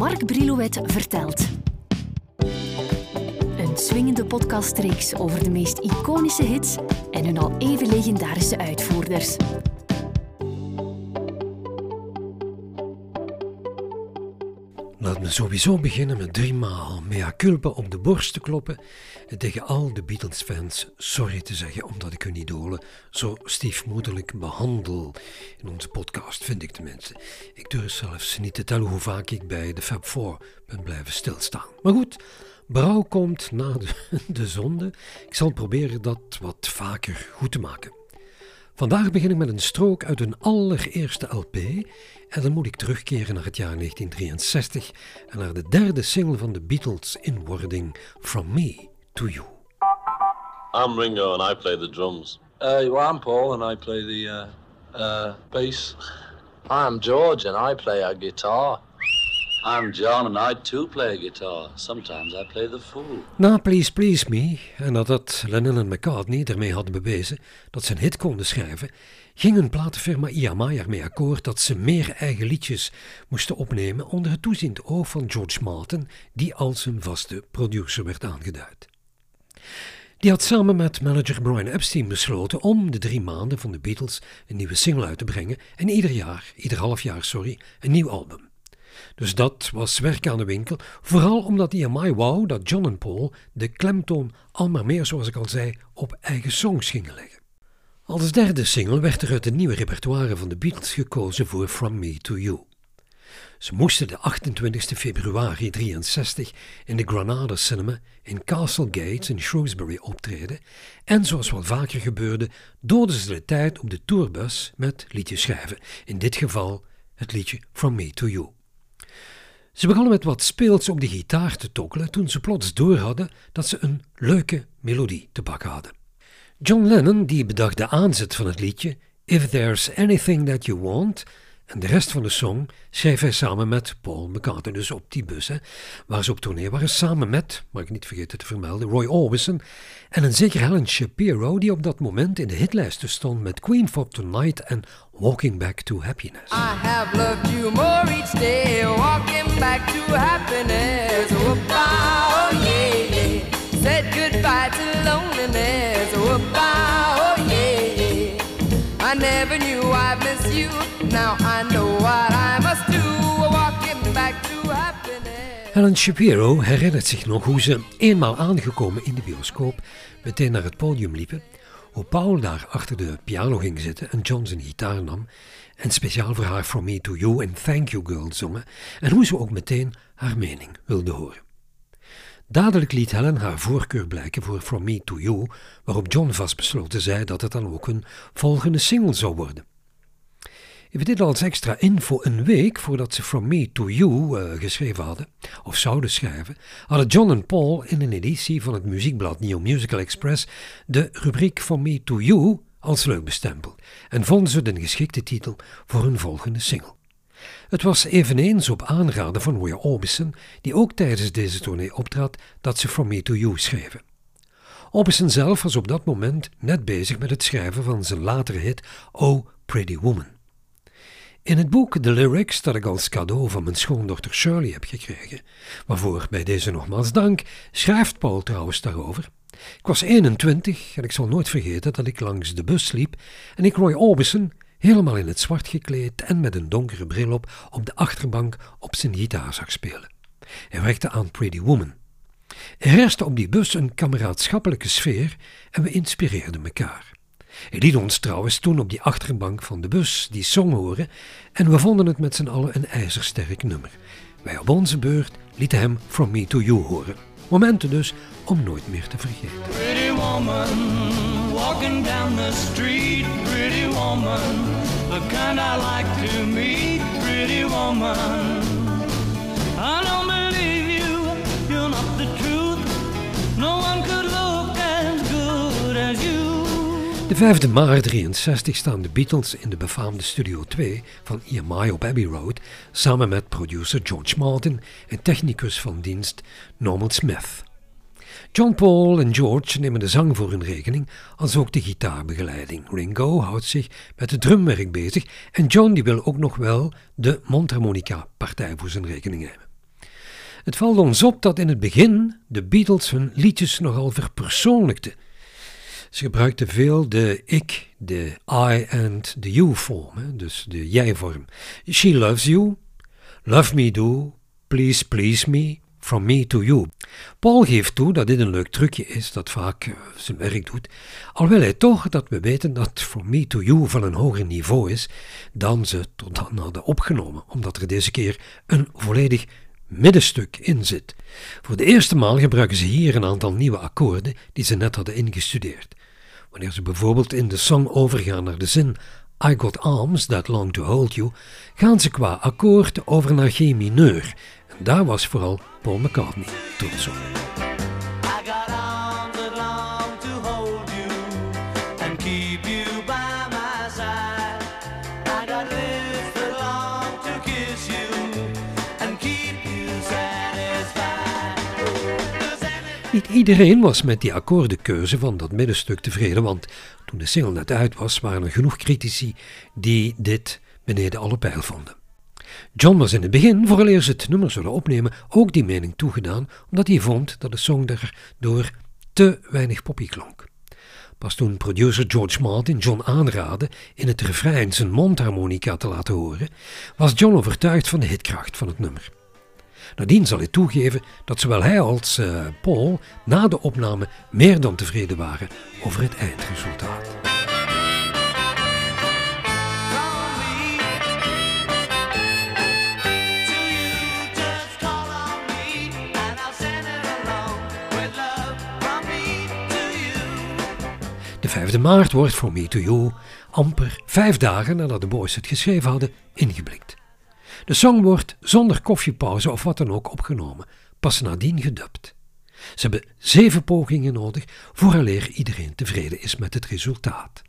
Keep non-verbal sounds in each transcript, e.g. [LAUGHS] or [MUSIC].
Mark Brilouet vertelt. Een swingende podcastreeks over de meest iconische hits en hun al even legendarische uitvoerders. Sowieso beginnen met driemaal mea culpa op de borst te kloppen en tegen al de Beatles-fans sorry te zeggen omdat ik hun idolen zo stiefmoederlijk behandel. In onze podcast vind ik tenminste. Ik durf zelfs niet te tellen hoe vaak ik bij de Fab Four ben blijven stilstaan. Maar goed, brouw komt na de, [LAUGHS] de zonde. Ik zal proberen dat wat vaker goed te maken. Vandaag begin ik met een strook uit hun allereerste LP en dan moet ik terugkeren naar het jaar 1963 en naar de derde single van de Beatles in wording From Me to You. I'm Ringo and I play the drums. Uh, well, I'm Paul and I play the uh, uh, bass. I'm George and I play a guitar. I'm John and I too play guitar. Sometimes I play the fool. Na Please Please Me, en nadat Lennon en McCartney ermee hadden bewezen dat ze een hit konden schrijven, ging een platenfirma EMI ermee akkoord dat ze meer eigen liedjes moesten opnemen onder het toeziend oog van George Martin, die als een vaste producer werd aangeduid. Die had samen met manager Brian Epstein besloten om de drie maanden van de Beatles een nieuwe single uit te brengen en ieder jaar, ieder half jaar, sorry, een nieuw album. Dus dat was werk aan de winkel, vooral omdat EMI wou dat John en Paul de klemtoon al maar meer, zoals ik al zei, op eigen songs gingen leggen. Als derde single werd er uit het nieuwe repertoire van de Beatles gekozen voor From Me to You. Ze moesten de 28 februari 63 in de Granada Cinema in Castle Gates in Shrewsbury optreden en zoals wel vaker gebeurde, doden ze de tijd op de tourbus met liedjes schrijven, in dit geval het liedje From Me to You. Ze begonnen met wat speels op de gitaar te tokkelen toen ze plots doorhadden dat ze een leuke melodie te pakken hadden. John Lennon die bedacht de aanzet van het liedje If There's Anything That You Want en de rest van de song schreef hij samen met Paul McCartney, dus op die bus, hè, waar ze op tournee waren, samen met, mag ik niet vergeten te vermelden, Roy Orbison en een zeker Helen Shapiro, die op dat moment in de hitlijsten stond met Queen for Tonight en Walking Back to Happiness. I have loved you more each day, walking back to happiness. Now I know what I must do. Walking back to happiness. Helen Shapiro herinnert zich nog hoe ze, eenmaal aangekomen in de bioscoop, meteen naar het podium liepen, hoe Paul daar achter de piano ging zitten en John zijn gitaar nam en speciaal voor haar From Me To You en Thank You Girl zongen en hoe ze ook meteen haar mening wilde horen. Dadelijk liet Helen haar voorkeur blijken voor From Me To You, waarop John vastbesloten zei dat het dan ook een volgende single zou worden. Even dit als extra info, een week voordat ze From Me To You uh, geschreven hadden, of zouden schrijven, hadden John en Paul in een editie van het muziekblad Neo Musical Express de rubriek From Me To You als leuk bestempeld en vonden ze de geschikte titel voor hun volgende single. Het was eveneens op aanraden van Roy Orbison, die ook tijdens deze tournee optrad, dat ze From Me To You schreven. Orbison zelf was op dat moment net bezig met het schrijven van zijn latere hit Oh Pretty Woman. In het boek The Lyrics, dat ik als cadeau van mijn schoondochter Shirley heb gekregen, waarvoor bij deze nogmaals dank, schrijft Paul trouwens daarover. Ik was 21 en ik zal nooit vergeten dat ik langs de bus liep en ik Roy Orbison, helemaal in het zwart gekleed en met een donkere bril op, op de achterbank op zijn gitaar zag spelen. Hij werkte aan Pretty Woman. Er heerste op die bus een kameraadschappelijke sfeer en we inspireerden elkaar. Hij liet ons trouwens toen op die achterbank van de bus die song horen en we vonden het met z'n allen een ijzersterk nummer. Wij op onze beurt lieten hem From Me To You horen. Momenten dus om nooit meer te vergeten. Pretty woman, walking down the street, pretty woman, the kind I like to meet, pretty woman. 5 maart 63 staan de Beatles in de befaamde Studio 2 van EMI op Abbey Road samen met producer George Martin en technicus van dienst Norman Smith. John Paul en George nemen de zang voor hun rekening, als ook de gitaarbegeleiding. Ringo houdt zich met het drumwerk bezig en John die wil ook nog wel de mondharmonica-partij voor zijn rekening nemen. Het valt ons op dat in het begin de Beatles hun liedjes nogal verpersoonlijkten ze gebruikten veel de ik, de I en de you vorm, dus de jij-vorm. She loves you, love me do, please please me, from me to you. Paul geeft toe dat dit een leuk trucje is dat vaak uh, zijn werk doet, al wil hij toch dat we weten dat from me to you van een hoger niveau is dan ze tot dan hadden opgenomen, omdat er deze keer een volledig middenstuk in zit. Voor de eerste maal gebruiken ze hier een aantal nieuwe akkoorden die ze net hadden ingestudeerd. Wanneer ze bijvoorbeeld in de song overgaan naar de zin I got arms that long to hold you, gaan ze qua akkoord over naar G mineur. En daar was vooral Paul McCartney trots op. I got long to hold you and keep you iedereen was met die akkoordenkeuze van dat middenstuk tevreden, want toen de single net uit was, waren er genoeg critici die dit beneden alle pijl vonden. John was in het begin, vooraleer ze het nummer zouden opnemen, ook die mening toegedaan, omdat hij vond dat de song daardoor te weinig poppy klonk. Pas toen producer George Martin John aanraadde in het refrein zijn mondharmonica te laten horen, was John overtuigd van de hitkracht van het nummer. Nadien zal hij toegeven dat zowel hij als eh, Paul na de opname meer dan tevreden waren over het eindresultaat. De 5e maart wordt For Me To You amper vijf dagen nadat de boys het geschreven hadden ingeblikt. De song wordt zonder koffiepauze of wat dan ook opgenomen, pas nadien gedubt. Ze hebben zeven pogingen nodig vooraleer iedereen tevreden is met het resultaat.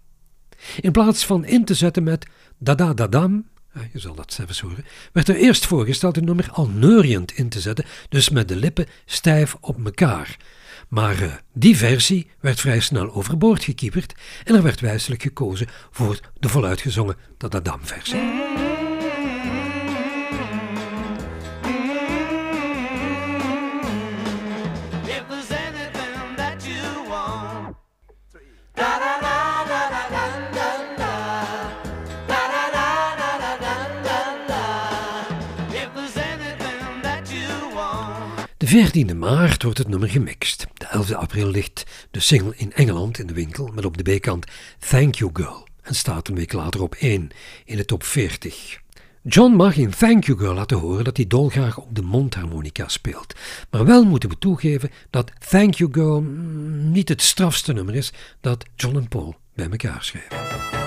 In plaats van in te zetten met da-da da-dam, ja, je zal dat zelfs horen, werd er eerst voorgesteld een nummer al neuriënd in te zetten, dus met de lippen stijf op elkaar. Maar eh, die versie werd vrij snel overboord gekieperd en er werd wijselijk gekozen voor de voluitgezongen da-da-dam 14 maart wordt het nummer gemixt. De 11 april ligt de single in Engeland in de winkel met op de B-kant Thank You Girl en staat een week later op 1 in de top 40. John mag in Thank You Girl laten horen dat hij dolgraag op de mondharmonica speelt. Maar wel moeten we toegeven dat Thank You Girl mm, niet het strafste nummer is dat John en Paul bij elkaar schrijven.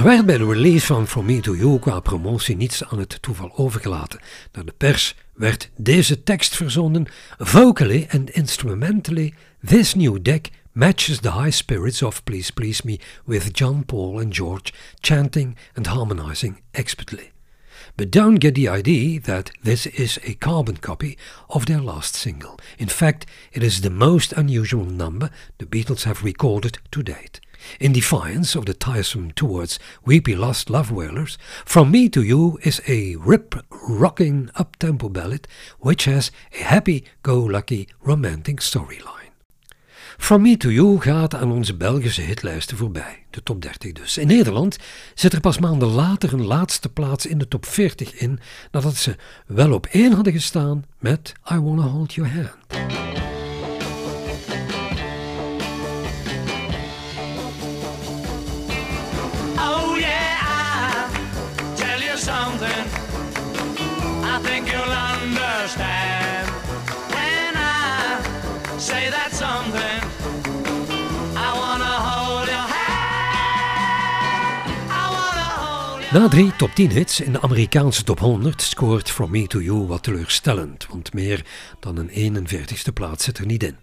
Er werd bij de release van From Me To You qua promotie niets aan het toeval overgelaten. Naar de pers werd deze tekst verzonden. Vocally and instrumentally, this new deck matches the high spirits of Please Please Me with John, Paul and George chanting and harmonizing expertly. But don't get the idea that this is a carbon copy of their last single. In fact, it is the most unusual number the Beatles have recorded to date. In defiance of the tiresome towards weepy lost love wailers, From Me to You is a rip rocking up tempo ballad which has a happy go lucky romantic storyline. From Me To You gaat aan onze Belgische hitlijsten voorbij, de top 30 dus. In Nederland zit er pas maanden later een laatste plaats in de top 40 in, nadat ze wel op één hadden gestaan met I Wanna Hold Your Hand. Na drie top 10 hits in de Amerikaanse top 100 scoort From Me To You wat teleurstellend, want meer dan een 41ste plaats zit er niet in.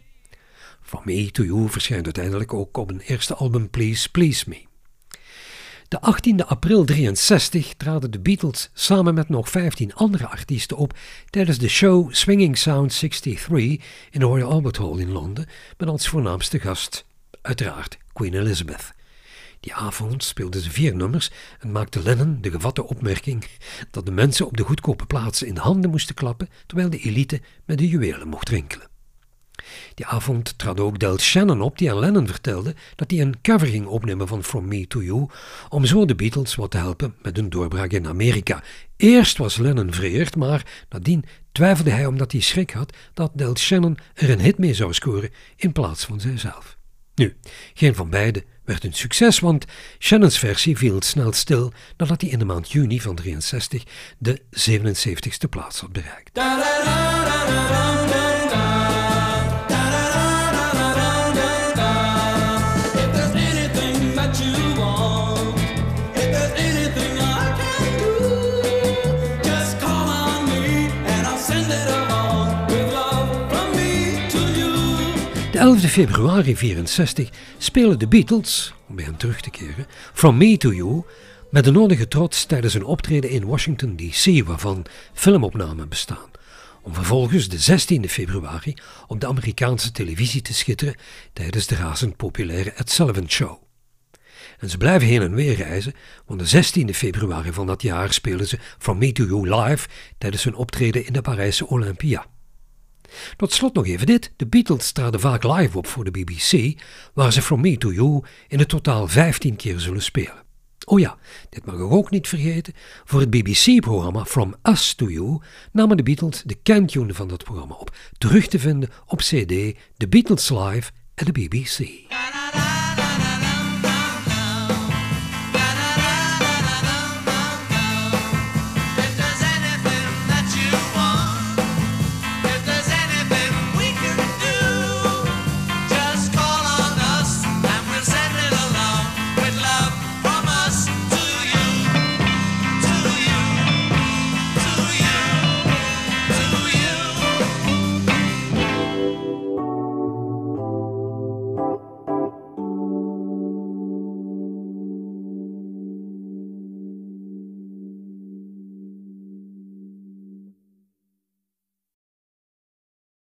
From Me To You verschijnt uiteindelijk ook op een eerste album Please Please Me. De 18 april 63 traden de Beatles samen met nog 15 andere artiesten op tijdens de show Swinging Sound 63 in de Royal Albert Hall in Londen, met als voornaamste gast uiteraard Queen Elizabeth. Die avond speelden ze vier nummers en maakte Lennon de gevatte opmerking dat de mensen op de goedkope plaatsen in de handen moesten klappen, terwijl de elite met de juwelen mocht rinkelen. Die avond trad ook Del Shannon op die aan Lennon vertelde dat hij een cover ging opnemen van From Me To You om zo de Beatles wat te helpen met hun doorbraak in Amerika. Eerst was Lennon vereerd, maar nadien twijfelde hij omdat hij schrik had dat Del Shannon er een hit mee zou scoren in plaats van zijzelf. Nu, geen van beiden werd een succes, want Shannons versie viel snel stil nadat hij in de maand juni van 63 de 77ste plaats had bereikt. 11 februari 64 spelen de Beatles, om bij hen terug te keren, From Me To You met de nodige trots tijdens een optreden in Washington D.C. waarvan filmopnamen bestaan. Om vervolgens de 16 februari op de Amerikaanse televisie te schitteren tijdens de razend populaire Ed Sullivan Show. En ze blijven heen en weer reizen, want de 16 februari van dat jaar spelen ze From Me To You live tijdens hun optreden in de Parijse Olympia. Tot slot nog even dit. De Beatles traden vaak live op voor de BBC, waar ze From Me To You in het totaal 15 keer zullen spelen. Oh ja, dit mag ik ook niet vergeten. Voor het BBC-programma From Us To You namen de Beatles de kentune van dat programma op. Terug te vinden op CD The Beatles Live at de BBC.